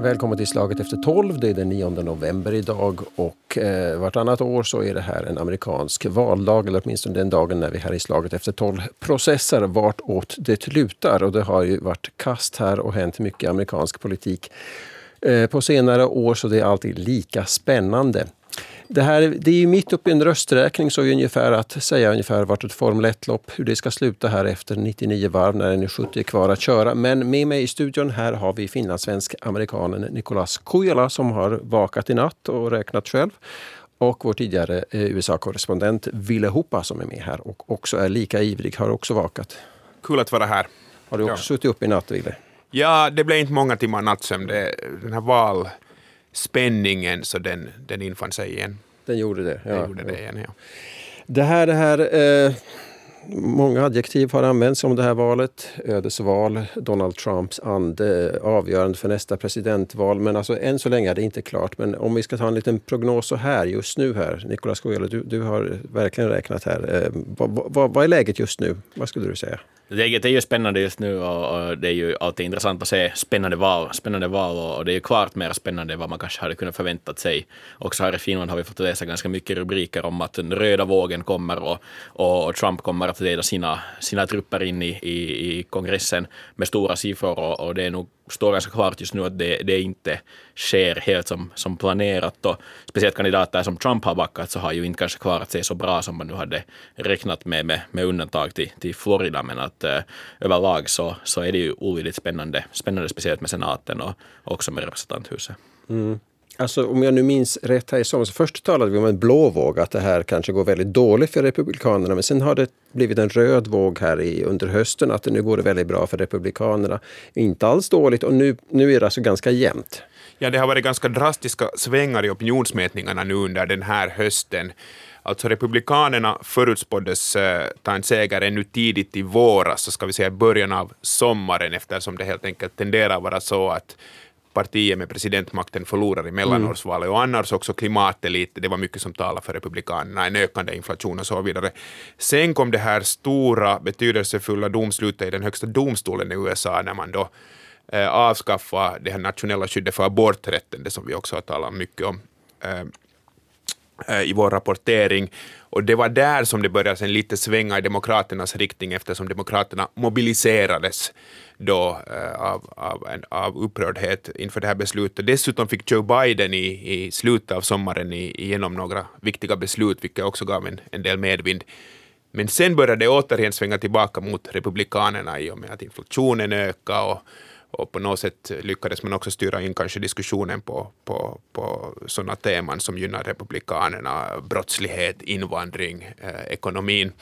Välkommen till Slaget efter 12. Det är den 9 november idag och eh, vartannat år så är det här en amerikansk valdag, eller åtminstone den dagen när vi här i Slaget efter 12 processar vartåt det lutar. Och det har ju varit kast här och hänt mycket amerikansk politik eh, på senare år så det är alltid lika spännande. Det, här, det är ju mitt uppe i en rösträkning så är ungefär att säga ungefär vart ett Formel 1-lopp, hur det ska sluta här efter 99 varv när det är 70 kvar att köra. Men med mig i studion här har vi finlandssvensk amerikanen Nicolas Kujala som har vakat i natt och räknat själv. Och vår tidigare eh, USA-korrespondent Ville Hoppa som är med här och också är lika ivrig, har också vakat. Kul att vara här. Har du också ja. suttit upp i natt, Ville? Ja, det blev inte många timmar nattsömn. Den här val spänningen så den, den infann sig igen. Den gjorde det? Ja. Den gjorde det igen, ja. Det här, det här eh, många adjektiv har använts om det här valet. Ödesval, Donald Trumps ande, avgörande för nästa presidentval. Men alltså än så länge är det inte klart. Men om vi ska ta en liten prognos så här just nu här. Nicolas Kujala, du, du har verkligen räknat här. Eh, vad, vad, vad är läget just nu? Vad skulle du säga? Läget är ju spännande just nu och, det är ju alltid intressant att se spännande val, spännande val och, och, det är ju klart mer spännande än vad man kanske hade kunnat förväntat sig. Också här i Finland har vi fått läsa ganska mycket rubriker om att den röda vågen kommer och, och Trump kommer att leda sina, sina trupper in i, i, i kongressen med stora siffror och, och det är nog står ganska klart just nu att det, det inte sker helt som, som planerat. Och speciellt kandidater som Trump har backat så har ju inte kanske klarat sig så bra som man nu hade räknat med, med, med undantag till, till Florida. Men att eh, överlag så, så är det ju olidligt spännande, spännande speciellt med senaten och, och också med representanthuset. Mm. Alltså om jag nu minns rätt här i somras, först talade vi om en blå våg, att det här kanske går väldigt dåligt för Republikanerna. Men sen har det blivit en röd våg här i, under hösten, att det nu går det väldigt bra för Republikanerna. Inte alls dåligt och nu, nu är det alltså ganska jämnt. Ja, det har varit ganska drastiska svängar i opinionsmätningarna nu under den här hösten. Alltså Republikanerna förutspåddes eh, ta en seger ännu tidigt i våras, så ska vi säga början av sommaren, eftersom det helt enkelt tenderar att vara så att partier med presidentmakten förlorar i mellanårsvalet mm. och annars också klimatet lite, det var mycket som talade för republikanerna, en ökande inflation och så vidare. Sen kom det här stora betydelsefulla domslutet i den högsta domstolen i USA när man då eh, avskaffa det här nationella skyddet för aborträtten, det som vi också har talat mycket om eh, Eh, i vår rapportering. Och det var där som det började sen lite svänga i Demokraternas riktning eftersom Demokraterna mobiliserades då eh, av, av, av upprördhet inför det här beslutet. Dessutom fick Joe Biden i, i slutet av sommaren igenom några viktiga beslut, vilket också gav en, en del medvind. Men sen började det återigen svänga tillbaka mot Republikanerna i och med att inflationen ökade och och på något sätt lyckades man också styra in kanske diskussionen på, på, på sådana teman som gynnar Republikanerna, brottslighet, invandring, eh, ekonomin.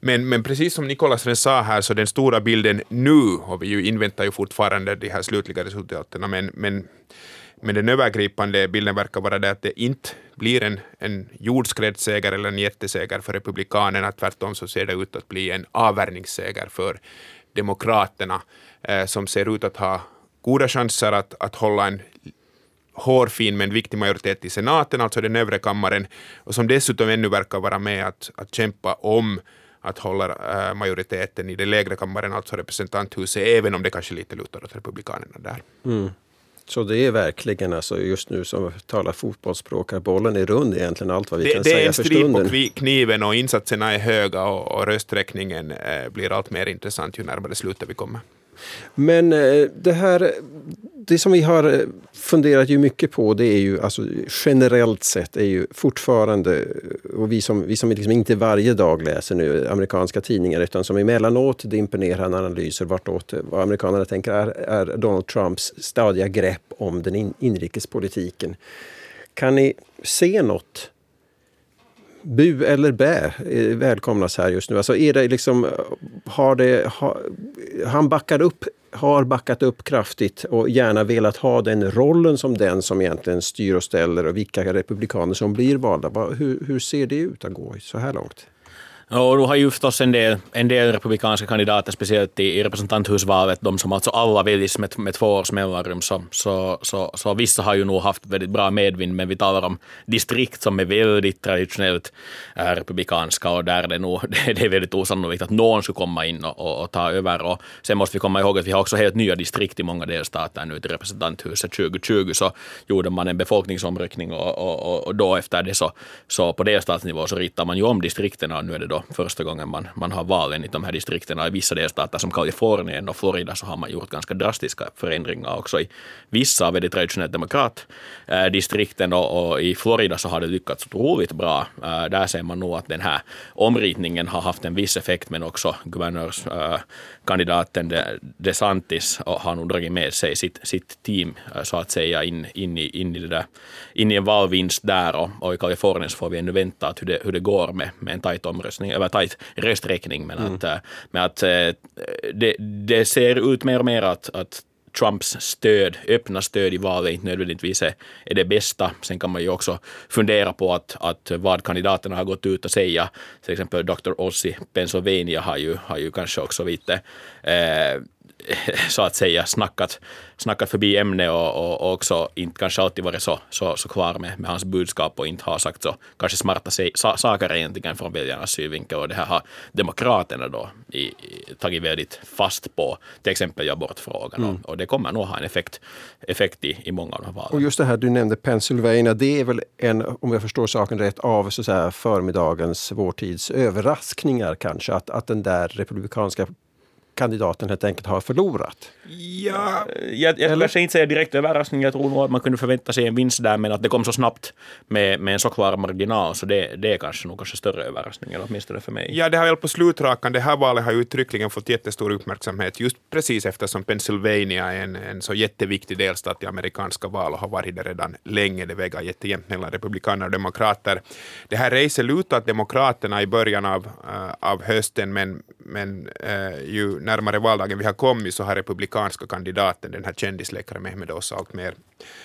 Men, men precis som Nikolas sa här, så den stora bilden nu, och vi ju inväntar ju fortfarande de här slutliga resultaten, men, men, men den övergripande bilden verkar vara det att det inte blir en, en jordskredsseger eller en jätteseger för Republikanerna, tvärtom så ser det ut att bli en avvärjningsseger för Demokraterna som ser ut att ha goda chanser att, att hålla en hårfin men viktig majoritet i senaten, alltså den övre kammaren, och som dessutom ännu verkar vara med att, att kämpa om att hålla äh, majoriteten i den lägre kammaren, alltså representanthuset, även om det kanske lite lutar åt republikanerna där. Mm. Så det är verkligen alltså just nu som talar fotbollsspråk, bollen är rund egentligen allt vad vi det, kan det säga för stunden. Det är en strid på kniven och insatserna är höga och, och rösträkningen eh, blir allt mer intressant ju närmare slutet vi kommer. Men eh, det här, det som vi har eh, funderat ju mycket på det är ju alltså generellt sett är ju fortfarande, eh, och vi som, vi som liksom inte varje dag läser nu amerikanska tidningar utan som emellanåt dimper ner analyser vartåt vad amerikanerna tänker är, är Donald Trumps stadiga grepp om den in, inrikespolitiken. Kan ni se något bu eller bä eh, välkomnas här just nu? Alltså är det liksom, har det, har, han backar upp, har backat upp kraftigt och gärna velat ha den rollen som den som egentligen styr och ställer och vilka republikaner som blir valda. Hur, hur ser det ut att gå så här långt? Och du har ju förstås en del, en del republikanska kandidater, speciellt i, representanthusvalet, de som alltså alla väljs med, med två års mellanrum, så, så, så, så vissa har ju nog haft väldigt bra medvind, men vi talar om distrikt som är väldigt traditionellt äh, republikanska och där det, nog, det är väldigt osannolikt att någon skulle komma in och, och, och, ta över. Och sen måste vi komma ihåg att vi har också helt nya distrikt i många delstater nu till representanthuset. 2020 så gjorde man en befolkningsomryckning och, och, och då efter det så, så på delstatsnivå så ritar man ju om distrikten och nu är det då första gången man, man har valen i de här distrikten. I vissa delstater som Kalifornien och Florida så har man gjort ganska drastiska förändringar också i vissa av de traditionellt demokratdistrikten eh, och, och, i Florida så har det lyckats otroligt bra. Eh, där ser man nog att den här omritningen har haft en viss effekt men också guvernörskandidaten eh, DeSantis har nog dragit med sig sitt, sitt team så att säga in, in, i, in, i, det där, in i en valvinst där och, och i Kalifornien så får vi ännu vänta att hur det, hur det går med, med en tajt omröstning, eller tajt rösträkning. Men mm. att, eh, men att eh, det, det ser ut mer och mer att, att Trumps stöd, öppna stöd i valet inte nödvändigtvis är, är det bästa. Sen kan man ju också fundera på att, att vad kandidaterna har gått ut och säga. Till exempel Dr. Oz i Pennsylvania har ju, har ju kanske också lite eh, så att säga snackat, snackat förbi ämnet och, och, och, också inte kanske alltid varit så, så, så klar med, med hans budskap och inte har sagt så kanske smarta sig, sa, saker egentligen från väljarnas synvinkel och det här har Demokraterna då i, i, tagit väldigt fast på, till exempel abortfrågan mm. och, och, det kommer nog ha en effekt, effekt i, i många av de här valen. Och just det här du nämnde Pennsylvania, det är väl en, om jag förstår saken rätt, av så att säga, förmiddagens, vår tids överraskningar kanske, att, att den där republikanska kandidaten helt enkelt har förlorat. Ja, jag, jag kanske inte säga direkt överraskning. Jag tror nog att man kunde förvänta sig en vinst där, men att det kom så snabbt med, med en så klar marginal, så det, det är kanske nog kanske större överraskning, åtminstone för mig. Ja, det har väl på slutrakan, det här valet har ju uttryckligen fått jättestor uppmärksamhet, just precis eftersom Pennsylvania är en, en så jätteviktig delstat i amerikanska val och har varit det redan länge. Det väger jättejämnt mellan republikaner och demokrater. Det här racet lutat demokraterna i början av, uh, av hösten, men, men uh, ju närmare valdagen vi har kommit så har republikanska kandidaten, den här kändisläkaren Mehmed Oz, allt mer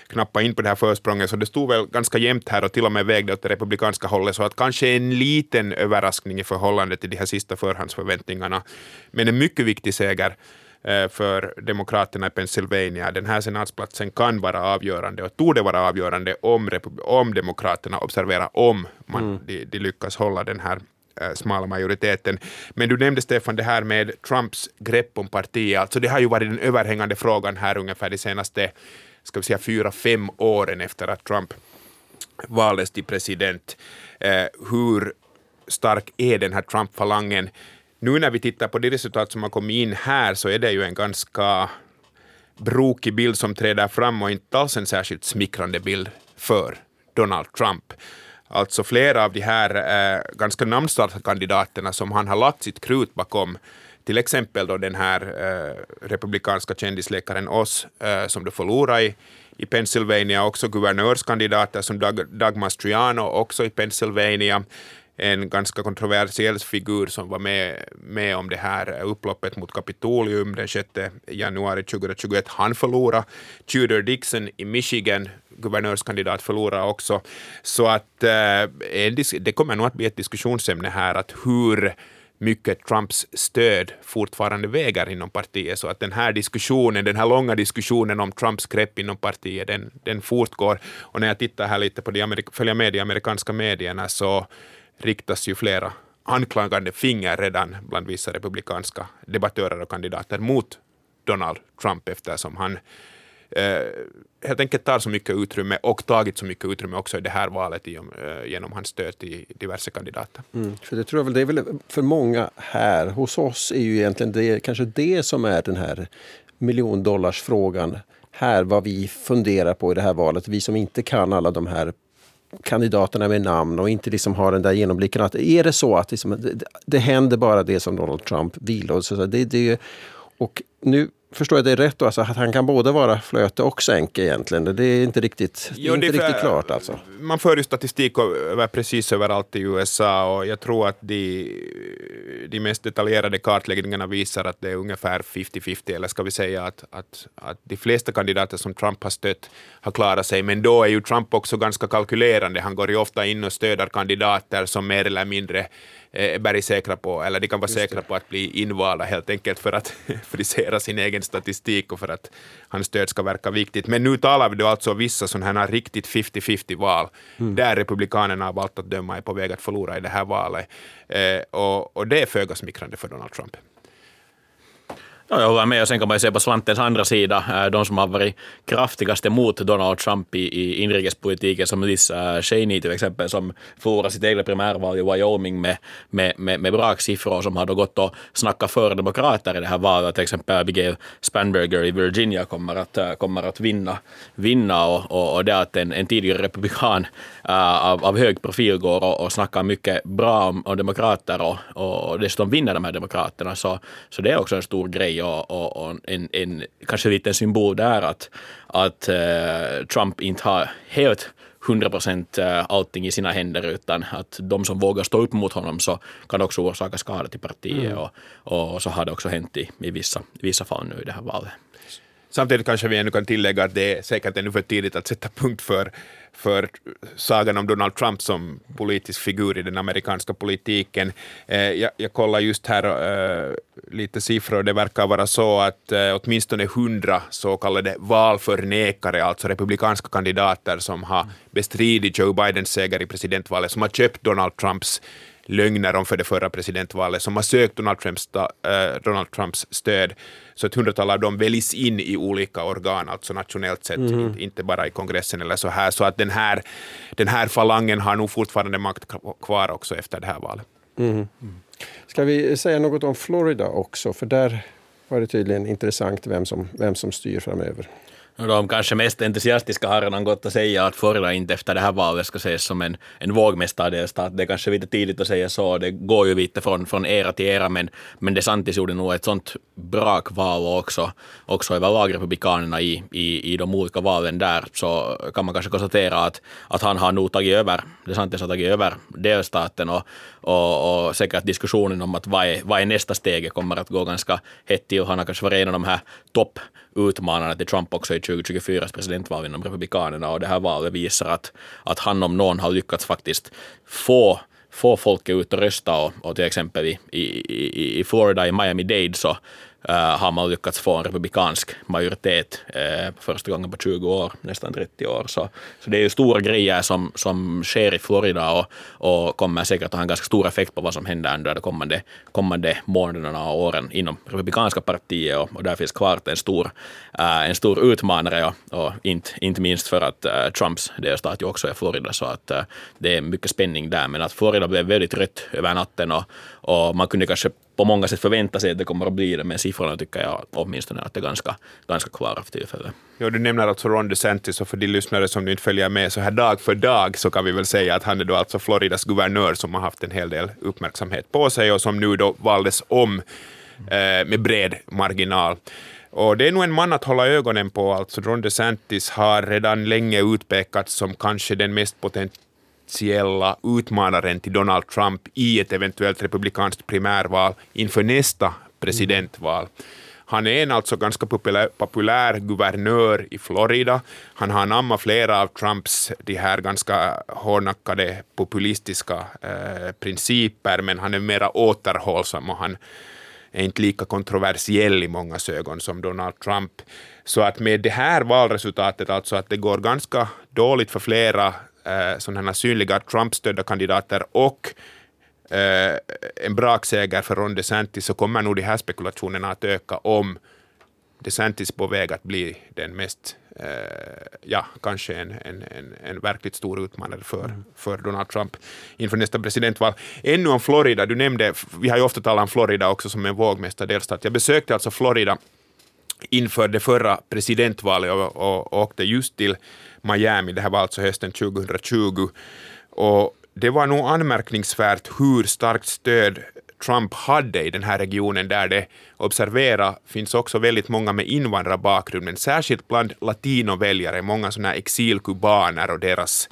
knappa in på det här försprånget, så det stod väl ganska jämnt här och till och med vägde åt det republikanska hållet, så att kanske en liten överraskning i förhållande till de här sista förhandsförväntningarna, men en mycket viktig seger eh, för Demokraterna i Pennsylvania. Den här senatsplatsen kan vara avgörande och torde vara avgörande om, om Demokraterna, observera om man, mm. de, de lyckas hålla den här Eh, smala majoriteten. Men du nämnde Stefan det här med Trumps grepp om partiet, alltså det har ju varit den överhängande frågan här ungefär de senaste ska vi säga fyra, fem åren efter att Trump valdes till president. Eh, hur stark är den här Trump-falangen? Nu när vi tittar på det resultat som har kommit in här så är det ju en ganska brokig bild som träder fram och inte alls en särskilt smickrande bild för Donald Trump. Alltså flera av de här eh, ganska namnstarka kandidaterna som han har lagt sitt krut bakom, till exempel då den här eh, republikanska kändisläkaren Oz, eh, som du förlorade i, i Pennsylvania, också guvernörskandidater som Doug, Doug Mastriano, också i Pennsylvania, en ganska kontroversiell figur som var med, med om det här upploppet mot Kapitolium den 6 januari 2021. Han förlorade. Tudor Dixon i Michigan, guvernörskandidat, förlorade också. Så att eh, det kommer nog att bli ett diskussionsämne här, att hur mycket Trumps stöd fortfarande väger inom partiet, så att den här diskussionen, den här långa diskussionen om Trumps grepp inom partiet, den, den fortgår. Och när jag tittar här lite på de följa följer med de amerikanska medierna så riktas ju flera anklagande finger redan bland vissa republikanska debattörer och kandidater mot Donald Trump eftersom han eh, helt enkelt tar så mycket utrymme och tagit så mycket utrymme också i det här valet eh, genom hans stöd till diverse kandidater. Mm, för det tror jag väl, det är väl för många här hos oss är ju egentligen det, kanske det som är den här miljondollarsfrågan här, vad vi funderar på i det här valet. Vi som inte kan alla de här kandidaterna med namn och inte liksom har den där genomblicken. Att är det så att liksom, det, det händer bara det som Donald Trump vill. Och, så, det, det, och nu förstår jag det rätt då, alltså att han kan både vara flöte och sänke egentligen? Det är inte riktigt, jo, inte riktigt för, klart alltså. Man för ju statistik över precis överallt i USA och jag tror att de, de mest detaljerade kartläggningarna visar att det är ungefär 50-50, eller ska vi säga att, att, att de flesta kandidater som Trump har stött har klarat sig, men då är ju Trump också ganska kalkylerande. Han går ju ofta in och stöder kandidater som mer eller mindre är bergsäkra på, eller de kan vara säkra på att bli invalda helt enkelt för att frisera sin egen statistik och för att hans stöd ska verka viktigt. Men nu talar vi då alltså vissa sådana här riktigt 50-50 val, mm. där Republikanerna av allt att döma är på väg att förlora i det här valet. Eh, och, och det är föga smickrande för Donald Trump. Ja, jag håller med och sen kan man ju se på slantens andra sida, eh, de som har varit kraftigast emot Donald Trump i, i inrikespolitiken, som Liz eh, Cheney till exempel, som förlorade sitt eget primärval i Wyoming med, med, med, med braksiffror, som har då gått och snackat för demokrater i det här valet. Till exempel Abigail Spanberger i Virginia kommer att, eh, kommer att vinna, vinna och, och, och det att en, en tidigare republikan äh, av, av hög profil går och, och snackar mycket bra om, om demokrater och, och dessutom vinner de här demokraterna, så, så det är också en stor grej och, och, och en, en kanske liten symbol där att, att uh, Trump inte har helt 100 procent eh, allting i sina händer, utan att de som vågar stå upp mot honom så kan också orsaka skada till partiet. Mm. Och, och, så har det också hänt i, i vissa, vissa fall nu i det här valet. Samtidigt kanske vi ännu kan tillägga att det är säkert ännu för tidigt att sätta punkt för för sagan om Donald Trump som politisk figur i den amerikanska politiken. Eh, jag, jag kollar just här eh, lite siffror. Det verkar vara så att eh, åtminstone hundra så kallade valförnekare, alltså republikanska kandidater som har bestridit Joe Bidens seger i presidentvalet, som har köpt Donald Trumps lögner om för det förra presidentvalet, som har sökt Donald Trumps, äh, Donald Trumps stöd. Så ett hundratal av dem väljs in i olika organ, alltså nationellt sett, mm. inte bara i kongressen eller så här. Så att den här, den här falangen har nog fortfarande makt kvar också efter det här valet. Mm. Mm. Ska vi säga något om Florida också? För där var det tydligen intressant vem som, vem som styr framöver. De kanske mest entusiastiska har redan gått att säga att Florida inte efter det här valet ska ses som en, en vågmästardelstat. Det är kanske lite tidigt att säga så. Det går ju lite från, från era till era, men, men DeSantis gjorde nog ett sånt brakval också, också överlag republikanerna i, i, i de olika valen där, så kan man kanske konstatera att, att han har nog tagit över, DeSantis har tagit över delstaten och, och, och säkert diskussionen om att vad är, vad är nästa steg kommer att gå ganska hett till. Han har kanske varit en av de här topp utmanande till Trump också i 2024 presidentval inom Republikanerna. Och det här valet visar att, att han om någon har lyckats faktiskt få få folket ut och rösta. Och, och till exempel i, i, i Florida, i Miami-Dade, så Eh, har man lyckats få en republikansk majoritet eh, första gången på 20 år, nästan 30 år. Så, så det är ju stora grejer som, som sker i Florida och, och kommer säkert att ha en ganska stor effekt på vad som händer under de kommande, kommande månaderna och åren inom republikanska partiet och, och där finns klart en stor, eh, en stor utmanare och, och inte, inte minst för att Trumps delstat ju också är Florida så att det är mycket spänning där men att Florida blev väldigt rött över natten och, och man kunde kanske på många sätt förvänta sig att det kommer att bli det, men siffrorna tycker jag åtminstone att det är ganska, ganska klara för typ tillfället. Ja, du nämner alltså Ron DeSantis och för de lyssnare som nu inte följer med så här dag för dag så kan vi väl säga att han är då alltså Floridas guvernör som har haft en hel del uppmärksamhet på sig och som nu då valdes om eh, med bred marginal. Och det är nog en man att hålla ögonen på. Alltså Ron DeSantis har redan länge utpekats som kanske den mest potent potentiella utmanaren till Donald Trump i ett eventuellt republikanskt primärval inför nästa presidentval. Han är en alltså ganska populär, populär guvernör i Florida. Han har anammat flera av Trumps de här ganska hårdnackade populistiska eh, principer, men han är mera återhållsam och han är inte lika kontroversiell i många ögon som Donald Trump. Så att med det här valresultatet, alltså att det går ganska dåligt för flera eh, sådana synliga Trump-stödda kandidater och eh, en brakseger för Ron DeSantis så kommer nog de här spekulationerna att öka om DeSantis på väg att bli den mest, eh, ja, kanske en, en, en, en, verkligt stor utmanare för, mm. för Donald Trump inför nästa presidentval. Ännu om Florida, du nämnde, vi har ju ofta talat om Florida också som en vågmästardelstat. Jag besökte alltså Florida inför det förra presidentvalet och, och, och åkte just till Miami. Det här var alltså hösten 2020. Och det var nog anmärkningsvärt hur starkt stöd Trump hade i den här regionen där det, observera, finns också väldigt många med invandrarbakgrund, men särskilt bland latinoväljare, många sådana exilkubaner och deras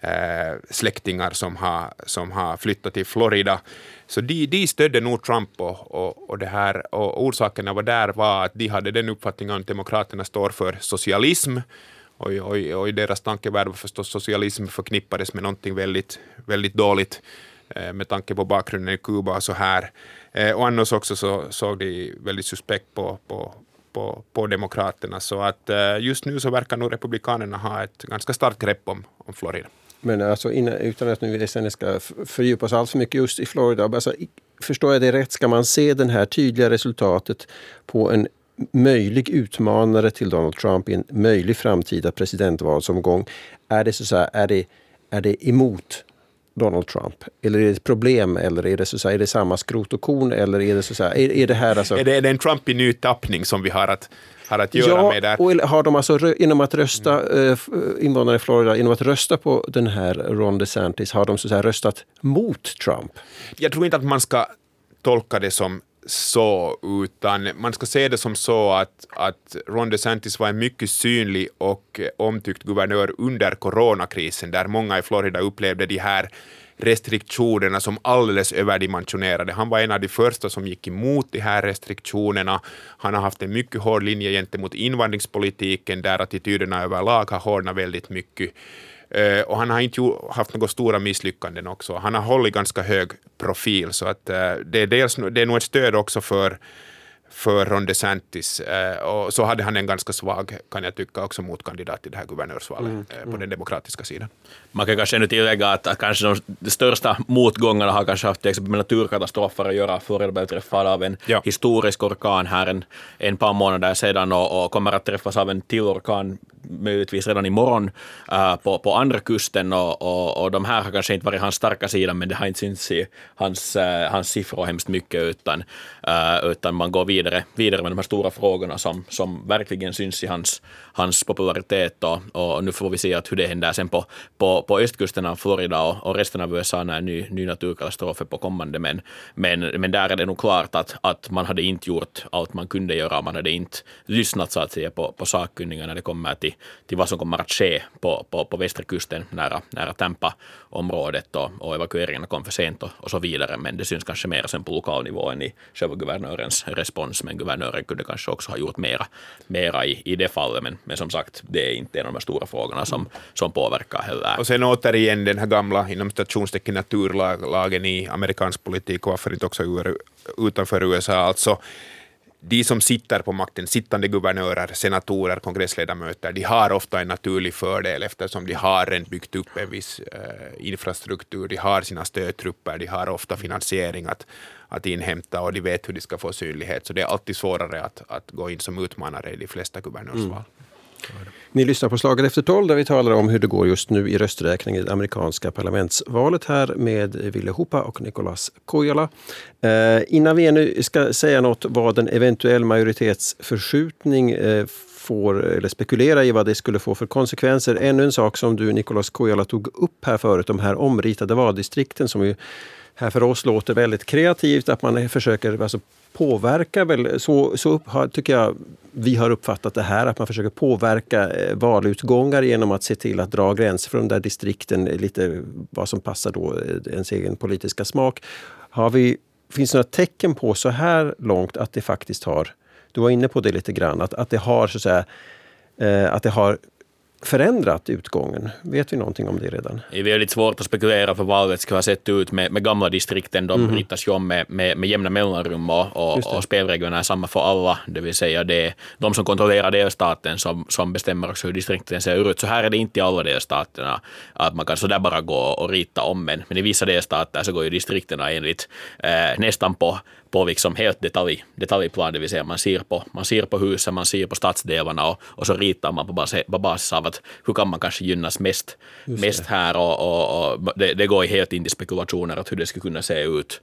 eh, släktingar som har, som har flyttat till Florida. Så de, de stödde nog Trump och, och, och, det här, och orsakerna var där var att de hade den uppfattningen att Demokraterna står för socialism och, och, och i deras tankevärld var förstås socialism förknippades med någonting väldigt, väldigt dåligt eh, med tanke på bakgrunden i Kuba och så här. Eh, och annars också så såg de väldigt suspekt på, på, på, på Demokraterna. Så att eh, just nu så verkar nog Republikanerna ha ett ganska starkt grepp om, om Florida. Men alltså innan, utan att nu sen ska fördjupa oss allt för mycket just i Florida. Alltså, förstår jag det rätt, ska man se det här tydliga resultatet på en möjlig utmanare till Donald Trump i en möjlig framtida presidentvalsomgång. Är det, så här, är det, är det emot Donald Trump? Eller är det ett problem? Eller är det, så här, är det samma skrot och korn? Eller är det, så här, är, är det här alltså... Är det, är det en Trump i ny tappning som vi har att har att göra ja, med där. och har de alltså genom att rösta, mm. Eh, invånare i Florida, genom att rösta på den här Ron DeSantis, har de så att röstat mot Trump? Jag tror inte att man ska tolka det som så, utan man ska se det som så att, att Ron DeSantis var en mycket synlig och omtyckt guvernör under coronakrisen, där många i Florida upplevde de här restriktionerna som alldeles överdimensionerade. Han var en av de första som gick emot de här restriktionerna. Han har haft en mycket hård linje gentemot invandringspolitiken, där attityderna överlag har hårdnat väldigt mycket. Uh, och han har inte haft några stora misslyckanden också. Han har hållit ganska hög profil, så att uh, det, är dels, det är nog ett stöd också för för Ron DeSantis. Eh, och så hade han en ganska svag, kan jag tycka, också motkandidat i det här guvernörsvalet mm, mm. på den demokratiska sidan. Man kan kanske ännu tillägga att, att kanske de största motgångarna har kanske haft till exempel med naturkatastrofer att göra. Florida blev träffad av en ja. historisk orkan här en, en par månader sedan och, och kommer att träffas av en till orkan möjligtvis redan imorgon uh, på, på andra kusten och, och, och de här har kanske inte varit hans starka sida men det har inte synts i hans, hans siffror hemskt mycket utan, uh, utan man går vidare, vidare med de här stora frågorna som, som verkligen syns i hans, hans popularitet och, och nu får vi se att hur det händer sen på, på, på östkusten av Florida och, och resten av USA när ny, ny naturkatastrof är på kommande. Men, men, men där är det nog klart att, att man hade inte gjort allt man kunde göra, man hade inte lyssnat så att säga på, på sakkunniga när det kommer till till vad som kommer att ske på, på, på västra kusten nära, nära området och, och evakueringarna kom för sent och, och, så vidare. Men det syns kanske mer sen på lokal nivå än i själva guvernörens respons. Men guvernören kunde kanske också ha gjort mera, mera i, i det fallet. Men, men som sagt, det är inte en av de stora frågorna som, som påverkar heller. Och sen återigen den här gamla, inom stationstecken naturlagen i amerikansk politik och varför inte också utanför USA. Alltså de som sitter på makten, sittande guvernörer, senatorer, kongressledamöter, de har ofta en naturlig fördel eftersom de har redan byggt upp en viss eh, infrastruktur, de har sina stödtrupper, de har ofta finansiering att, att inhämta och de vet hur de ska få synlighet. Så det är alltid svårare att, att gå in som utmanare i de flesta guvernörsval. Mm. Ni lyssnar på Slaget efter tolv där vi talar om hur det går just nu i rösträkningen i det amerikanska parlamentsvalet här med Ville Hopa och Nicolas Kojala. Eh, innan vi ännu ska säga något vad en eventuell majoritetsförskjutning eh, får, eller spekulera i vad det skulle få för konsekvenser. Ännu en sak som du Nicolas Kojala tog upp här förut, de här omritade valdistrikten som ju här för oss låter väldigt kreativt, att man försöker alltså Påverkar väl, så, så tycker jag vi har uppfattat det här, att man försöker påverka eh, valutgångar genom att se till att dra gränser för de där distrikten, eh, lite vad som passar då eh, ens egen politiska smak. Har vi, finns det några tecken på så här långt att det faktiskt har, du var inne på det lite grann, att, att det har så att säga, att det har förändrat utgången? Vet vi någonting om det redan? Det är väldigt svårt att spekulera för valet ska ha sett ut med, med gamla distrikten. De mm. ritas ju om med, med, med jämna mellanrum och, och, och spelreglerna är samma för alla. Det vill säga det är de som kontrollerar delstaten som, som bestämmer också hur distrikten ser ut. Så här är det inte i alla delstaterna att man kan sådär bara gå och rita om. Men, men i vissa delstater så går ju distrikten enligt eh, nästan på på liksom helt detalj, detaljplan, det vill säga man ser på, man ser på husen, man ser på stadsdelarna och, och så ritar man på basis, på basis av att hur kan man kanske gynnas mest, mest här och, och, och det, det, går helt in till spekulationer att hur det skulle kunna se ut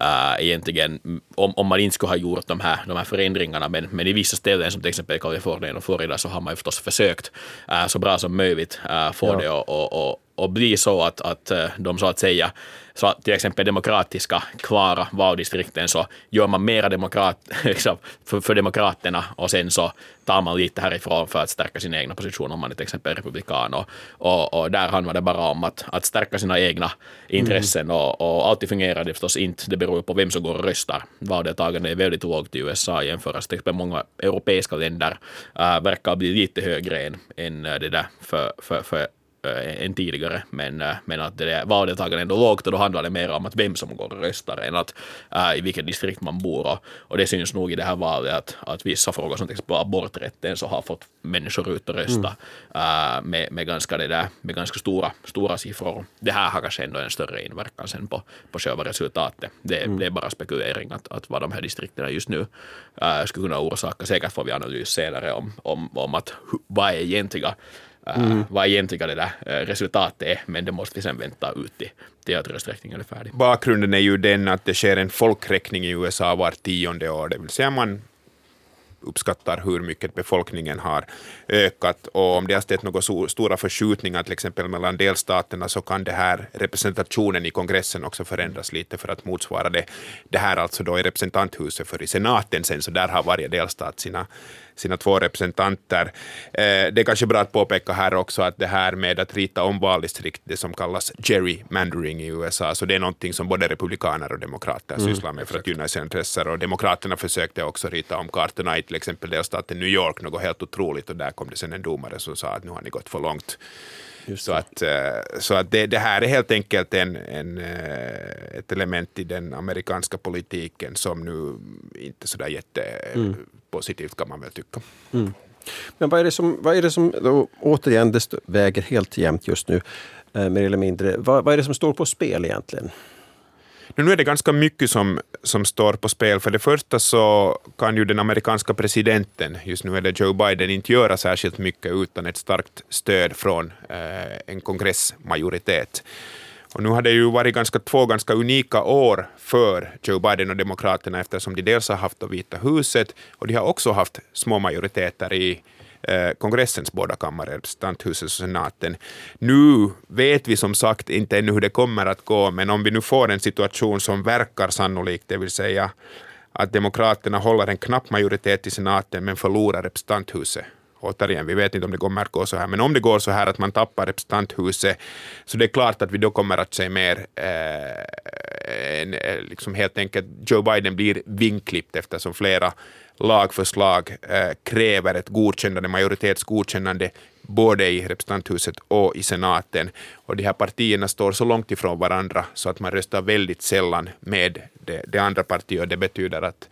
uh, egentligen om, om man inte skulle ha gjort de här, de här förändringarna. Men, men i vissa ställen som till exempel Kalifornien och Florida så har man ju förstås försökt uh, så bra som möjligt uh, få ja. det att och, och, och bli så att, att de så att säga så till exempel demokratiska, klara valdistrikten så gör man mera demokrat, liksom, för, för demokraterna och sen så tar man lite härifrån för att stärka sin egna position om man är till exempel republikan. Och, och, och där handlar det bara om att, att stärka sina egna intressen mm. och, och alltid fungerar det förstås inte. Det beror på vem som går och röstar. Valdeltagandet är väldigt lågt i USA jämfört med många europeiska länder. Uh, verkar bli lite högre än, än det där för, för, för äh, än tidigare, men, äh, men att det valdeltagandet ändå lågt och då handlar det mer om att vem som går och röstar än att äh, i vilket distrikt man bor. Och, och det syns nog i det här valet att, att vissa frågor som till exempel aborträtten så har fått människor ut och rösta mm. äh, med, med, ganska det där, med ganska stora, stora siffror. Det här har kanske ändå en större inverkan sen på, på själva resultatet. Det, mm. det är bara spekulering att, att vad de här distrikterna just nu äh, skulle kunna orsaka. Säkert får vi analys senare om, om, om att vad är egentliga Mm. vad egentligen det där resultatet är, men det måste vi sen vänta ut till, till att rösträkningen är färdig. Bakgrunden är ju den att det sker en folkräkning i USA var tionde år, det vill säga man uppskattar hur mycket befolkningen har ökat och om det har stått några stora förskjutningar till exempel mellan delstaterna så kan det här representationen i kongressen också förändras lite för att motsvara det. Det här alltså då i representanthuset för i senaten sen så där har varje delstat sina sina två representanter. Eh, det är kanske bra att påpeka här också att det här med att rita om valdistrikt, det som kallas gerrymandering i USA, så det är någonting som både republikaner och demokrater mm, sysslar med för att gynna sina intressen. Och demokraterna försökte också rita om kartorna i till exempel delstaten New York, något helt otroligt, och där kom det sen en domare som sa att nu har ni gått för långt. Så att, eh, så att det, det, här är helt enkelt en, en, eh, ett element i den amerikanska politiken som nu inte så där jättepositivt kan man väl tycka. Mm. Men vad är det som, vad är det som då, återigen det väger helt jämnt just nu, eh, mer eller mindre. Vad, vad är det som står på spel egentligen? Nu är det ganska mycket som, som står på spel. För det första så kan ju den amerikanska presidenten, just nu är det Joe Biden, inte göra särskilt mycket utan ett starkt stöd från eh, en kongressmajoritet. Och nu har det ju varit ganska, två ganska unika år för Joe Biden och Demokraterna eftersom de dels har haft Vita huset och de har också haft små majoriteter i Eh, kongressens båda kammare, representanthuset och senaten. Nu vet vi som sagt inte ännu hur det kommer att gå, men om vi nu får en situation som verkar sannolik, det vill säga att demokraterna håller en knapp majoritet i senaten men förlorar representanthuset återigen, vi vet inte om det kommer att gå så här, men om det går så här att man tappar representanthuset, så det är klart att vi då kommer att se mer, eh, en, eh, liksom helt enkelt, Joe Biden blir vingklippt eftersom flera lagförslag eh, kräver ett godkännande, majoritetsgodkännande både i representanthuset och i senaten. Och de här partierna står så långt ifrån varandra så att man röstar väldigt sällan med det, det andra partiet och det betyder att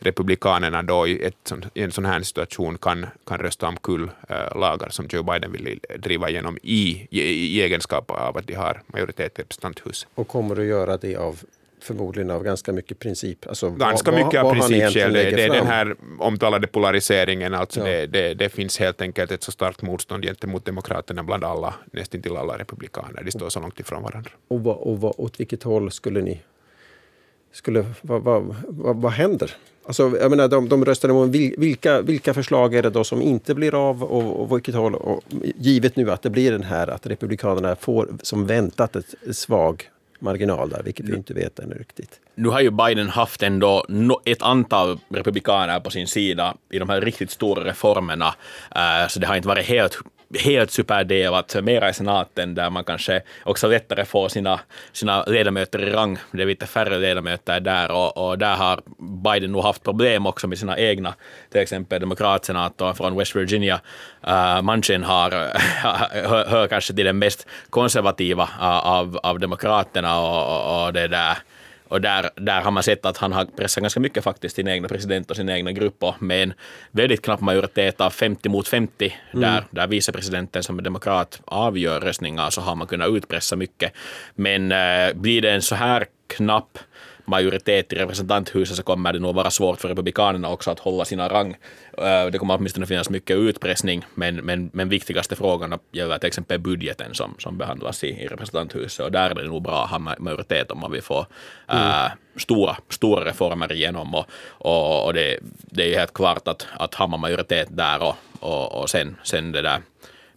republikanerna då i, ett, i en sån här situation kan, kan rösta omkull äh, lagar som Joe Biden vill driva igenom i, i, i egenskap av att de har majoritet i representanthuset. Och kommer du göra det av förmodligen av ganska mycket princip. Alltså, ganska vad, mycket av principskäl. Det, det är den här omtalade polariseringen. Alltså ja. det, det, det, finns helt enkelt ett så starkt motstånd gentemot demokraterna bland alla, nästan till alla republikaner. De står så långt ifrån varandra. Och, vad, och vad, åt vilket håll skulle ni... Skulle, vad, vad, vad, vad händer? Alltså, jag menar, de, de röstade om vilka, vilka förslag är det då som inte blir av och, och vilket håll? Och, givet nu att det blir den här att Republikanerna får som väntat ett svag marginal där, vilket vi inte vet ännu riktigt. Nu har ju Biden haft ändå ett antal republikaner på sin sida i de här riktigt stora reformerna, eh, så det har inte varit helt helt superdelat, mera i senaten där man kanske också lättare får sina, sina ledamöter i rang. Det är lite färre ledamöter där och, och där har Biden nog haft problem också med sina egna, till exempel demokratsenatorn från West Virginia, uh, Manchin har, hör, hör kanske till den mest konservativa eh, av, av demokraterna och, och, och det där och där, där har man sett att han har pressat ganska mycket faktiskt sin egna president och sin egna grupp och med en väldigt knapp majoritet av 50 mot 50 mm. där, där vicepresidenten som är demokrat avgör röstningar så har man kunnat utpressa mycket. Men äh, blir det en så här knapp majoritet i representanthuset så kommer det nog vara svårt för republikanerna också att hålla sina rang. Eh, det kommer åtminstone finnas mycket utpressning, men, men, men viktigaste frågorna gäller till exempel budgeten som, som behandlas i, i representanthuset och där är det nog bra att ha majoritet om man vill få mm. äh, stora, stora reformer igenom och, och, och det, det är ju helt klart att, att har man majoritet där och, och, och sen, sen det där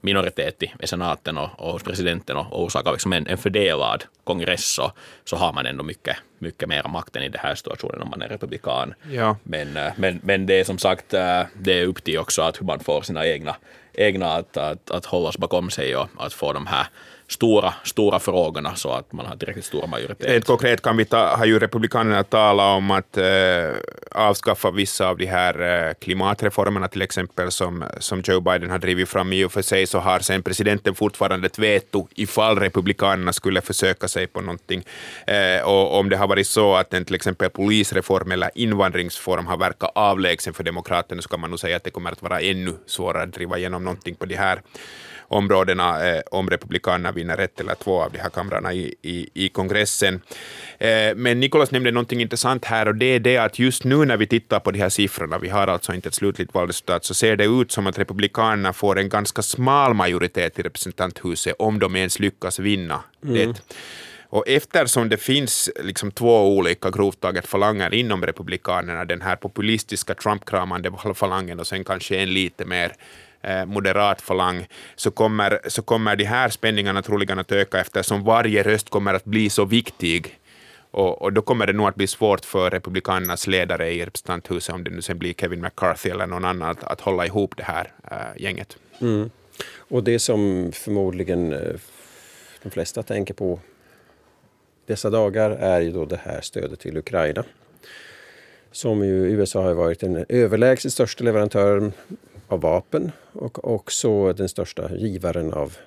minoritet i senaten och, och presidenten och, och orsakar liksom en, en fördelad kongress så, så har man ändå mycket, mycket mer makt än i den här situationen om man är republikan. Ja. Men, eh, men, men det är som sagt eh, det är upp till också att hur man får sina egna, egna att, att, att hållas bakom sig och att få de här stora, stora frågorna så att man har tillräckligt stor majoritet. Rent konkret kan vi ta, har ju Republikanerna talat om att eh, avskaffa vissa av de här eh, klimatreformerna till exempel som, som Joe Biden har drivit fram. I och för sig så har sen presidenten fortfarande ett veto ifall Republikanerna skulle försöka sig på någonting. Eh, och om det har varit så att en till exempel polisreform eller invandringsform har verkat avlägsen för Demokraterna så kan man nog säga att det kommer att vara ännu svårare att driva igenom någonting på de här områdena eh, om Republikanerna vinner ett eller två av de här kamrarna i, i, i kongressen. Eh, men Nikolas nämnde någonting intressant här och det är det att just nu när vi tittar på de här siffrorna, vi har alltså inte ett slutligt valresultat, så ser det ut som att Republikanerna får en ganska smal majoritet i representanthuset om de ens lyckas vinna mm. det. Och eftersom det finns liksom två olika grovt taget falanger inom Republikanerna, den här populistiska Trump-kramande falangen och sen kanske en lite mer Eh, moderat falang, så kommer, så kommer de här spänningarna troligen att öka eftersom varje röst kommer att bli så viktig. Och, och, då kommer det nog att bli svårt för Republikanernas ledare i representanthuset, om det nu sen blir Kevin McCarthy eller någon annan, att, att hålla ihop det här äh, gänget. Mm. Och det som förmodligen eh, de flesta tänker på dessa dagar är ju då det här stödet till Ukraina. Som ju USA har varit den överlägset största leverantören av vapen och också den största givaren av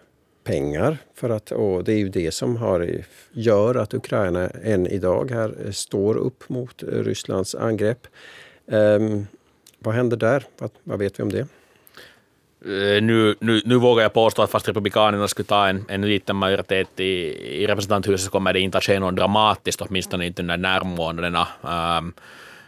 pengar. För att, och det är ju det som har, gör att Ukraina än idag här står upp mot Rysslands angrepp. Um, vad händer där? Vad, vad vet vi om det? Eh, nu, nu, nu vågar jag påstå att fast Republikanerna skulle ta en, en liten majoritet i, i representanthuset så kommer det inte att ske något dramatiskt, åtminstone inte under närmånaderna. Um, ehm,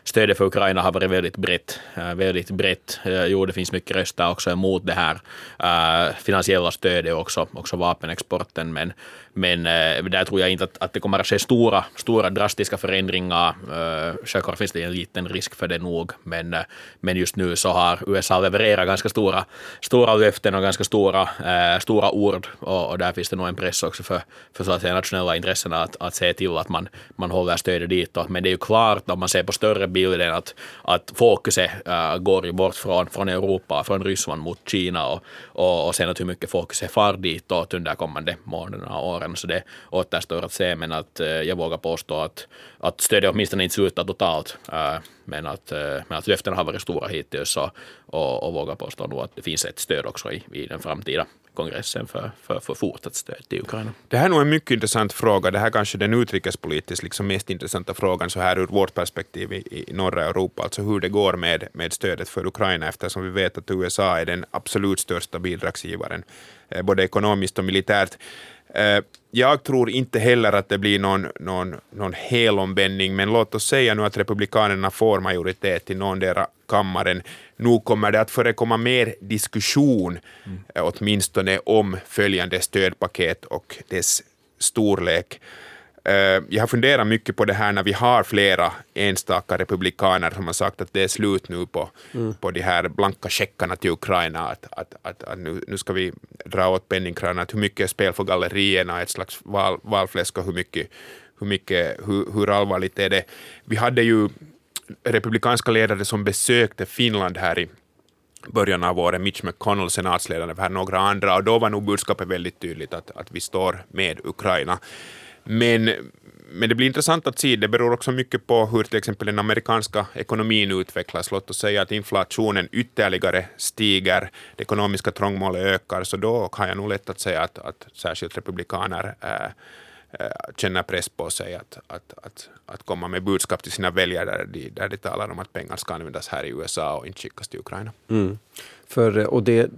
stödet för Ukraina har varit väldigt brett. Eh, väldigt brett. Eh, jo, det finns mycket röster också emot det här eh, finansiella stödet och också, också vapenexporten, men men eh, där tror jag inte att, att det kommer att ske stora, stora drastiska förändringar. Eh, självklart finns det en liten risk för det nog, men, eh, men just nu så har USA levererat ganska stora, stora löften och ganska stora, eh, stora ord och, och, där finns det nog en press också för, för så att säga, nationella intressena att, att se till att man, man håller stödet dit. Men det är ju klart om man ser på större bilden att, att fokuset eh, går ju bort från, från Europa, från Ryssland mot Kina och, och, och sen att hur mycket fokuset far dit under kommande månaderna och åren våren, så det återstår att se, men att eh, jag vågar påstå att, att stödet åtminstone inte slutar totalt, eh, men att, eh, men att löftena har varit stora hittills och, och, och vågar påstå nog att det finns ett stöd också i, i den framtida kongressen för, för, för fortsatt stöd till Ukraina. Det här är nog en mycket intressant fråga. Det här kanske är den utrikespolitiskt liksom mest intressanta frågan så här ur vårt perspektiv i, i norra Europa, alltså hur det går med, med stödet för Ukraina eftersom vi vet att USA är den absolut största bidragsgivaren, både ekonomiskt och militärt. Eh, jag tror inte heller att det blir någon, någon, någon helomvändning, men låt oss säga nu att Republikanerna får majoritet i någondera kammaren. Nu kommer det att förekomma mer diskussion, mm. åtminstone om följande stödpaket och dess storlek. Eh, jag har funderat mycket på det här när vi har flera enstaka republikaner som har sagt att det är slut nu på, mm. på de här blanka checkarna till Ukraina, att, att, att, att nu, nu, ska vi dra åt penningkranen, att hur mycket är spel för gallerierna, ett slags val, valfläsk och hur mycket, hur, mycket hur, hur allvarligt är det. Vi hade ju republikanska ledare som besökte Finland här i början av året, Mitch McConnell, senatsledare, för några andra, och då var nog budskapet väldigt tydligt att, att vi står med Ukraina. Men, men det blir intressant att se, det beror också mycket på hur till exempel den amerikanska ekonomin utvecklas. Låt oss säga att inflationen ytterligare stiger, det ekonomiska trångmålet ökar, så då har jag nog lätt att säga att, att särskilt republikaner äh, känner press på sig att, att, att, att komma med budskap till sina väljare där de, där de talar om att pengar ska användas här i USA och inte skickas till Ukraina. Mm. För, eh, och det,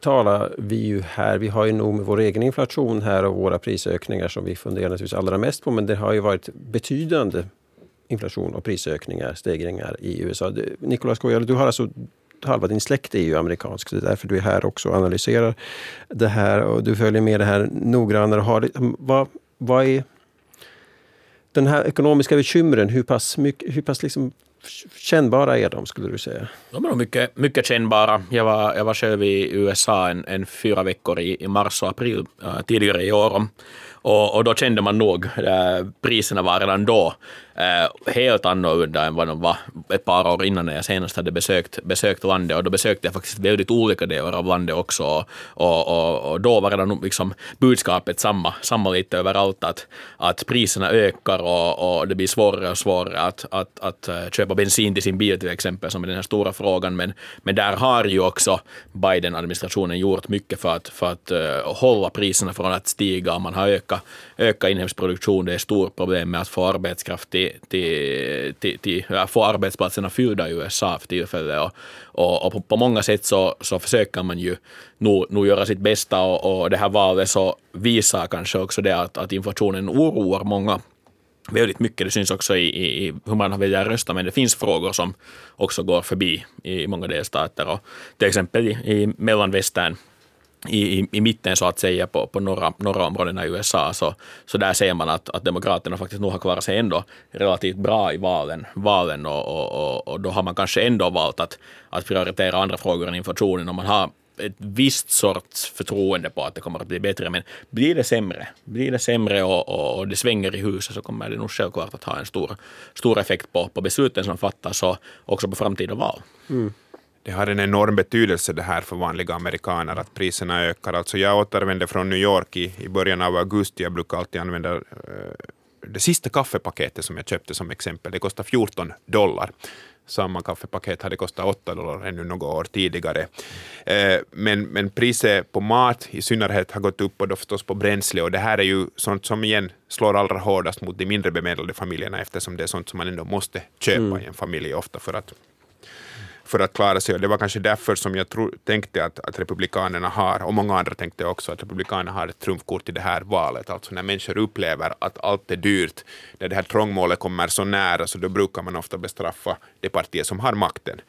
talar vi ju här, vi har ju nog med vår egen inflation här och våra prisökningar som vi funderar naturligtvis allra mest på, men det har ju varit betydande inflation och prisökningar, stegringar i USA. Nicolas Goyal, du har alltså halva din släkt är ju amerikansk, det är därför du är här också och analyserar det här och du följer med det här noggrannare. Har, vad, vad är den här ekonomiska bekymren, hur pass, mycket, hur pass liksom kännbara är de skulle du säga? De är nog mycket, mycket kännbara. Jag var, jag var själv i USA en, en fyra veckor i, i mars och april äh, tidigare i år. Och, och då kände man nog, äh, priserna var redan då äh, helt annorlunda än vad de var ett par år innan när jag senast hade besökt, besökt landet. Och då besökte jag faktiskt väldigt olika delar av landet också. Och, och, och då var redan liksom budskapet samma, samma lite överallt, att, att priserna ökar och, och det blir svårare och svårare att, att, att köpa bensin till sin bil till exempel, som är den här stora frågan. Men, men där har ju också Biden-administrationen gjort mycket för att, för att uh, hålla priserna från att stiga. Man har ökat ökat inhemsk produktion. Det är stort problem med att få arbetskraft till, till, till, till få arbetsplatserna fyllda i USA för tillfället. Och, och, och på, på, många sätt så, så försöker man ju nog, nog göra sitt bästa och, och det här valet så visar kanske också det att, att inflationen oroar många väldigt mycket. Det syns också i, i, i hur man väljer att rösta, men det finns frågor som också går förbi i många delstater. Och till exempel i, i mellanvästern i, i, i mitten så att säga på, på norra, norra områdena i USA så, så där ser man att, att Demokraterna faktiskt nog har klarat sig ändå relativt bra i valen, valen och, och, och, och då har man kanske ändå valt att, att prioritera andra frågor än inflationen om man har ett visst sorts förtroende på att det kommer att bli bättre. Men blir det sämre, blir det sämre och, och, och det svänger i huset så kommer det nog självklart att ha en stor, stor effekt på, på besluten som fattas och också på framtida val. Mm det har en enorm betydelse det här för vanliga amerikaner att priserna ökar. Alltså jag återvände från New York i, i början av augusti. Jag brukar alltid använda uh, det sista kaffepaketet som jag köpte som exempel. Det kostar 14 dollar. Samma kaffepaket hade kostat 8 dollar ännu några år tidigare. Uh, men, men priset på mat i synnerhet har gått upp och då förstås på bränsle och det här är ju sånt som igen slår allra hårdast mot de mindre bemedlade familjerna eftersom det är sånt som man ändå måste köpa mm. i en familj ofta för att för att klara sig. Och det var kanske därför som jag tro, tänkte att, att Republikanerna har, och många andra tänkte också, att Republikanerna har ett trumfkort i det här valet. Alltså när människor upplever att allt är dyrt, när det här trångmålet kommer så nära, så då brukar man ofta bestraffa det parti som har makten.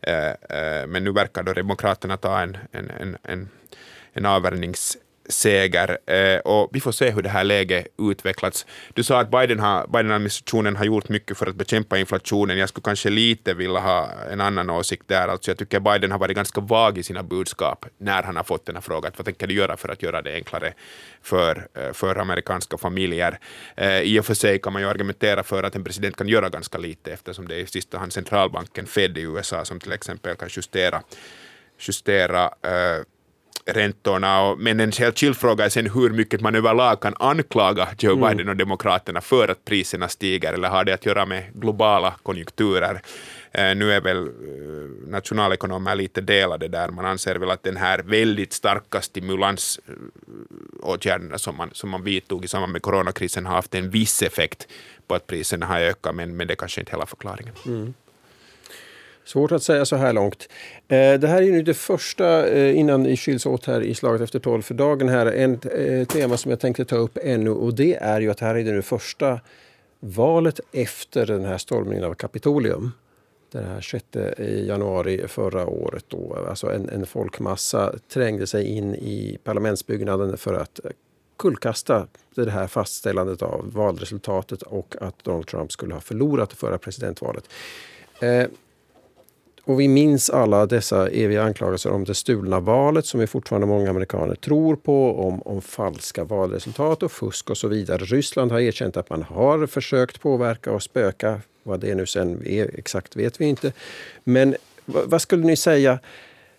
Eh, eh, men nu verkar då Demokraterna ta en, en, en, en, en avvärjnings seger eh, och vi får se hur det här läget utvecklats. Du sa att Biden har, Biden-administrationen har gjort mycket för att bekämpa inflationen. Jag skulle kanske lite vilja ha en annan åsikt där. Alltså jag tycker Biden har varit ganska vag i sina budskap när han har fått den här frågan. Vad tänker du göra för att göra det enklare för, eh, för amerikanska familjer? Eh, I och för sig kan man ju argumentera för att en president kan göra ganska lite eftersom det är i sista hand centralbanken Fed i USA som till exempel kan justera justera eh, räntorna. Och, men en helt fråga är sen hur mycket man överlag kan anklaga Joe mm. Biden och Demokraterna för att priserna stiger, eller har det att göra med globala konjunkturer? Eh, nu är väl eh, nationalekonomer lite delade där. Man anser väl att den här väldigt starka stimulansåtgärderna som man, som man vidtog i samband med coronakrisen har haft en viss effekt på att priserna har ökat, men, men det är kanske inte hela förklaringen. Mm. Svårt att säga så här långt. Eh, det här är nu det första, eh, innan vi skiljs åt här i slaget efter tolv för dagen, här, en eh, tema som jag tänkte ta upp ännu och det är ju att här är det nu första valet efter den här stormningen av Kapitolium. Den här 6 januari förra året. Då. Alltså en, en folkmassa trängde sig in i parlamentsbyggnaden för att kullkasta det här fastställandet av valresultatet och att Donald Trump skulle ha förlorat förra presidentvalet. Och vi minns alla dessa eviga anklagelser om det stulna valet som vi fortfarande många amerikaner tror på, om, om falska valresultat och fusk och så vidare. Ryssland har erkänt att man har försökt påverka och spöka. Vad det nu sen är exakt vet vi inte. Men vad skulle ni säga?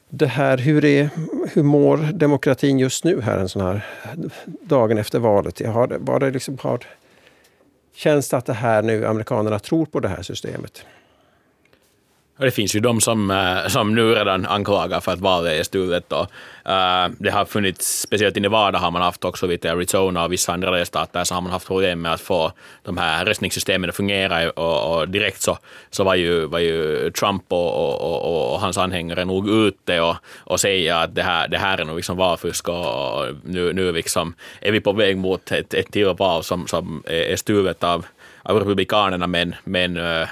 Det här, hur, är, hur mår demokratin just nu här en sån här dagen efter valet? Har, var det liksom, har, känns det att det här nu, amerikanerna tror på det här systemet? Det finns ju de som, eh, som nu redan anklagar för att valet är stulet. Och, eh, uh, det har funnits, speciellt i Nevada har man haft också lite, Arizona och vissa andra delstater så har man haft problem med att få de här röstningssystemen att fungera och, och direkt så, så var, ju, var ju Trump och, och, och hans anhängare nog ute och, och säga att det här, det här är nog liksom valfusk och nu, nu liksom är vi på väg mot ett, ett till val som, som är stulet av, av republikanerna men, men uh,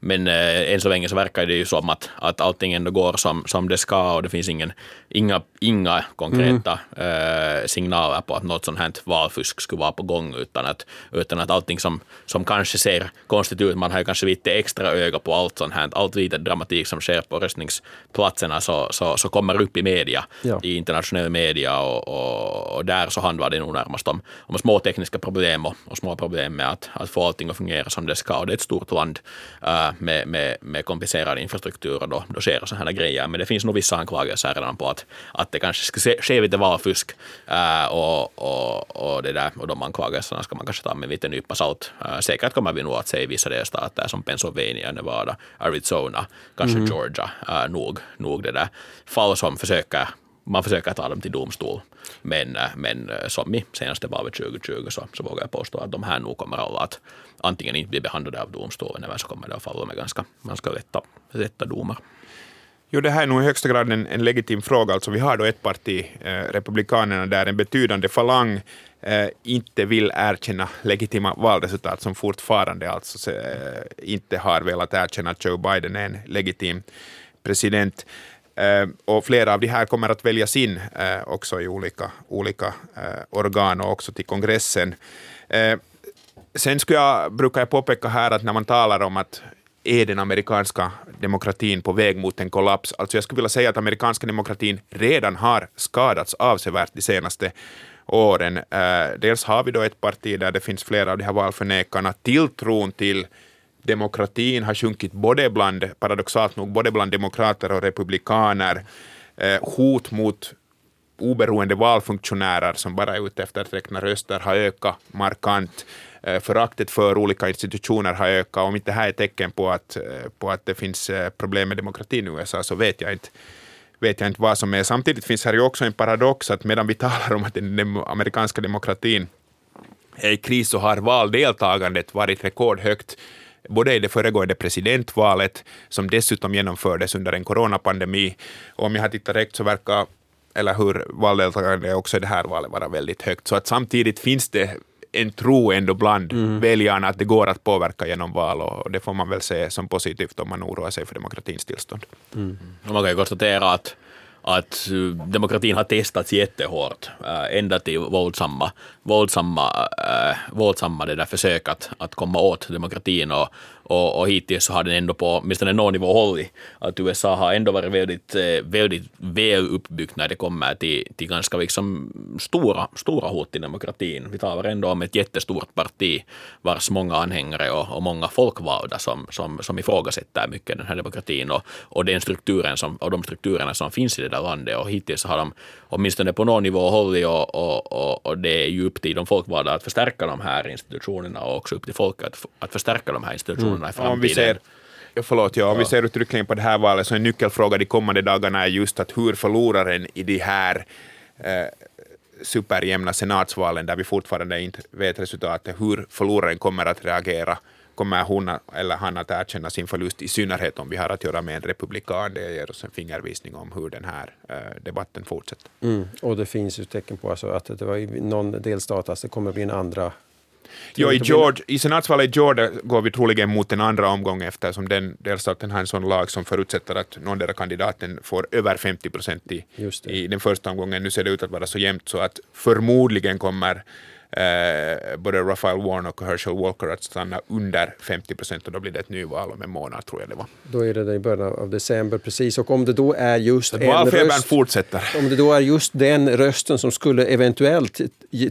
men eh, än så länge så verkar det ju som att, att allting ändå går som, som det ska och det finns ingen, inga, inga konkreta mm. eh, signaler på att något sånt här valfusk skulle vara på gång utan att, utan att allting som, som kanske ser konstigt ut, man har ju kanske lite extra öga på allt sånt här, allt lite dramatik som sker på röstningsplatserna så, så, så kommer upp i media, ja. i internationell media och, och, och, där så handlar det nog närmast om, om små tekniska problem och, och små problem med att, att få allting att fungera som det ska och det är ett stort land uh, med, med, med komplicerad infrastruktur och då, då sker sådana här grejer. Men det finns nog vissa anklagelser redan på att, att det kanske ska ske lite valfusk uh, och, och, och, det där, och de anklagelserna ska man kanske ta med en liten nypa salt. Uh, säkert kommer vi nog att se i vissa delstater som Pennsylvania, Nevada, Arizona, kanske mm. Georgia, uh, nog, nog det där fall som försöker man försöker ta dem till domstol. Men, men som i senaste valet 2020 så, så vågar jag påstå att de här nog kommer alla att antingen inte bli behandlade av domstolen eller så kommer det att falla med ganska, ganska lätta, lätta domar. Jo, det här är nog i högsta grad en, en legitim fråga. Alltså, vi har då ett parti, eh, Republikanerna, där en betydande falang eh, inte vill erkänna legitima valresultat, som fortfarande alltså eh, inte har velat erkänna att Joe Biden är en legitim president. Eh, och flera av de här kommer att väljas in eh, också i olika, olika eh, organ och också till kongressen. Eh, sen skulle jag, brukar jag påpeka här att när man talar om att är den amerikanska demokratin på väg mot en kollaps? Alltså jag skulle vilja säga att amerikanska demokratin redan har skadats avsevärt de senaste åren. Eh, dels har vi då ett parti där det finns flera av de här valförnekarna. Tilltron till demokratin har sjunkit både bland, paradoxalt nog, både bland demokrater och republikaner. Eh, hot mot oberoende valfunktionärer som bara är ute efter att räkna röster har ökat markant. Eh, föraktet för olika institutioner har ökat. Om inte det här är tecken på att, eh, på att det finns eh, problem med demokratin i USA så vet jag inte vet jag inte vad som är. Samtidigt finns här ju också en paradox att medan vi talar om att den amerikanska demokratin är i kris så har valdeltagandet varit rekordhögt både i det föregående presidentvalet, som dessutom genomfördes under en coronapandemi, och om jag har tittat rätt så verkar eller hur valdeltagandet också i det här valet vara väldigt högt. Så att samtidigt finns det en tro ändå bland mm. väljarna att det går att påverka genom val och det får man väl se som positivt om man oroar sig för demokratins tillstånd. Mm. man kan ju konstatera att att demokratin har testats jättehårt, äh, ända till våldsamma, våldsamma, äh, våldsamma det där försök att, att komma åt demokratin och, och, och hittills så har den ändå på åtminstone någon nivå hållit. Att USA har ändå varit väldigt, eh, väldigt väl uppbyggt när det kommer till, till ganska liksom stora, stora hot till demokratin. Vi talar ändå om ett jättestort parti vars många anhängare och, och många folkvalda som, som, som ifrågasätter mycket den här demokratin och, och, den strukturen som, och de strukturerna som finns i det där landet. Och hittills har de åtminstone på någon nivå hållit och, och, och, och det är ju upp till de folkvalda att förstärka de här institutionerna och också upp till folket att, att förstärka de här institutionerna i framtiden. Om vi ser, förlåt, ja, om vi ser uttryckligen på det här valet så en nyckelfråga de kommande dagarna är just att hur förloraren i de här eh, superjämna senatsvalen, där vi fortfarande inte vet resultatet, hur förloraren kommer att reagera kommer hon eller han att erkänna sin förlust, i synnerhet om vi har att göra med en republikan. Det ger oss en fingervisning om hur den här uh, debatten fortsätter. Mm. Och det finns ju tecken på alltså att det var i någon delstat, alltså det kommer att bli en andra Jo, i, George, i senatsvalet i Georgia går vi troligen mot en andra omgång eftersom den delstaten har en sån lag som förutsätter att någondera kandidaten får över 50 procent i, i den första omgången. Nu ser det ut att vara så jämnt så att förmodligen kommer eh, både Raphael Warnock och Herschel Walker att stanna under 50 procent och då blir det ett nyval om en månad tror jag det var. Då är det i början av december precis och om det då är just en röst, fortsätter. Om det då är just den rösten som skulle eventuellt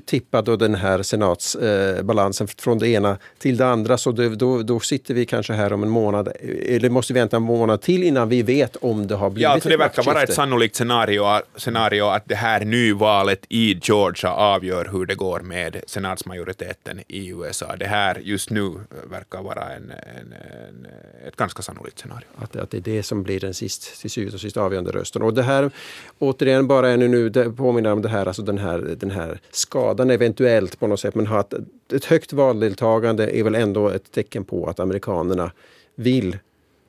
tippa då den här senatsbalansen eh, från det ena till det andra så det, då, då sitter vi kanske här om en månad eller måste vi vänta en månad till innan vi vet om det har blivit Ja, alltså det verkar vara ett sannolikt scenario, scenario att det här nyvalet i Georgia avgör hur det går med med senatsmajoriteten i USA. Det här just nu verkar vara en, en, en ett ganska sannolikt scenario. Att, att det är det som blir den sist, till syvende och sist avgörande rösten. Och det här, återigen, bara ännu nu det påminner om det här, alltså den här, den här skadan eventuellt på något sätt. Men att ett högt valdeltagande är väl ändå ett tecken på att amerikanerna vill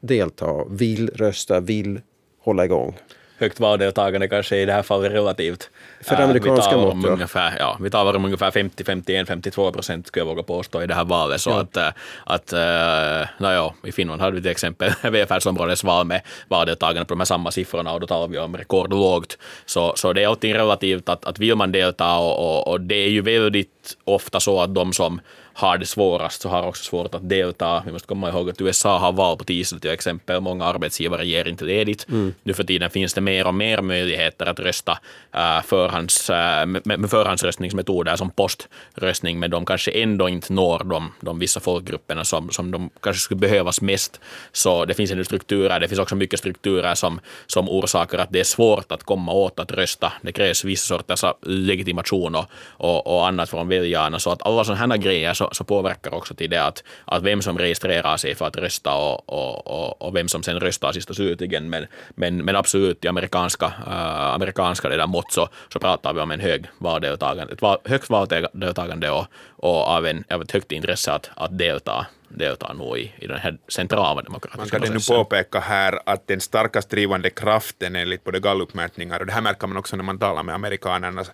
delta, vill rösta, vill hålla igång högt valdeltagande kanske i det här fallet relativt. För uh, amerikanska vi mått? Ungefär, ja, vi talar om ungefär 50, 51, 52 procent skulle jag våga påstå i det här valet. Så ja. att, eh, att uh, no, i Finland hade vi till exempel välfärdsområdesval med valdeltagande på de här samma siffrorna och då talar vi om rekordlågt. Så, så det är alltid relativt att, att vill man delta och, och, och det är ju väldigt ofta så att de som har det svårast så har också svårt att delta. Vi måste komma ihåg att USA har val på tisdag till exempel. Många arbetsgivare ger inte ledigt. Mm. Nu för tiden finns det mer och mer möjligheter att rösta uh, förhands, uh, med, med förhandsröstningsmetoder som poströstning, men de kanske ändå inte når de, de vissa folkgrupperna som, som de kanske skulle behövas mest. Så det finns en strukturer, det finns också mycket strukturer som, som orsakar att det är svårt att komma åt att rösta. Det krävs vissa sorters legitimation och, och, och annat från väljarna, så att alla sådana här grejer så, så, påverkar också till det att, att vem som registrerar sig för att rösta och, och, och, och vem som sen röstar sist och slutligen. Men, men, men absolut i amerikanska, äh, amerikanska det där mått så, så pratar vi om en hög valdeltagande, ett val, högt valdeltagande och, och av, en, av ett högt intresse att, att delta deltar nog i, i den här centrala demokratiska Man kan nu påpeka här att den starkast drivande kraften enligt både gallupmätningar, och det här märker man också när man talar med amerikanerna,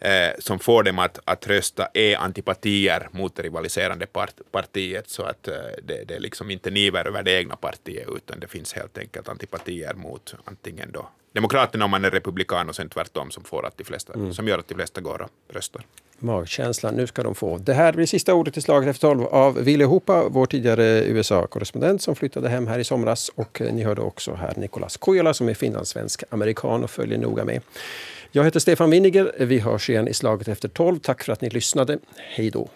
eh, som får dem att, att rösta är antipatier mot det rivaliserande part, partiet, så att eh, det, det är liksom inte niver över det egna partiet, utan det finns helt enkelt antipatier mot antingen då Demokraterna om man är republikan och sen tvärtom som, får att de flesta, mm. som gör att de flesta går och röstar. Magkänslan, nu ska de få. Det här blir sista ordet i slaget efter tolv av Ville Hopa, vår tidigare USA-korrespondent som flyttade hem här i somras. Och eh, ni hörde också här Nikolas Kojola som är finlandssvensk amerikan och följer noga med. Jag heter Stefan Winiger. Vi hörs igen i slaget efter tolv. Tack för att ni lyssnade. Hej då!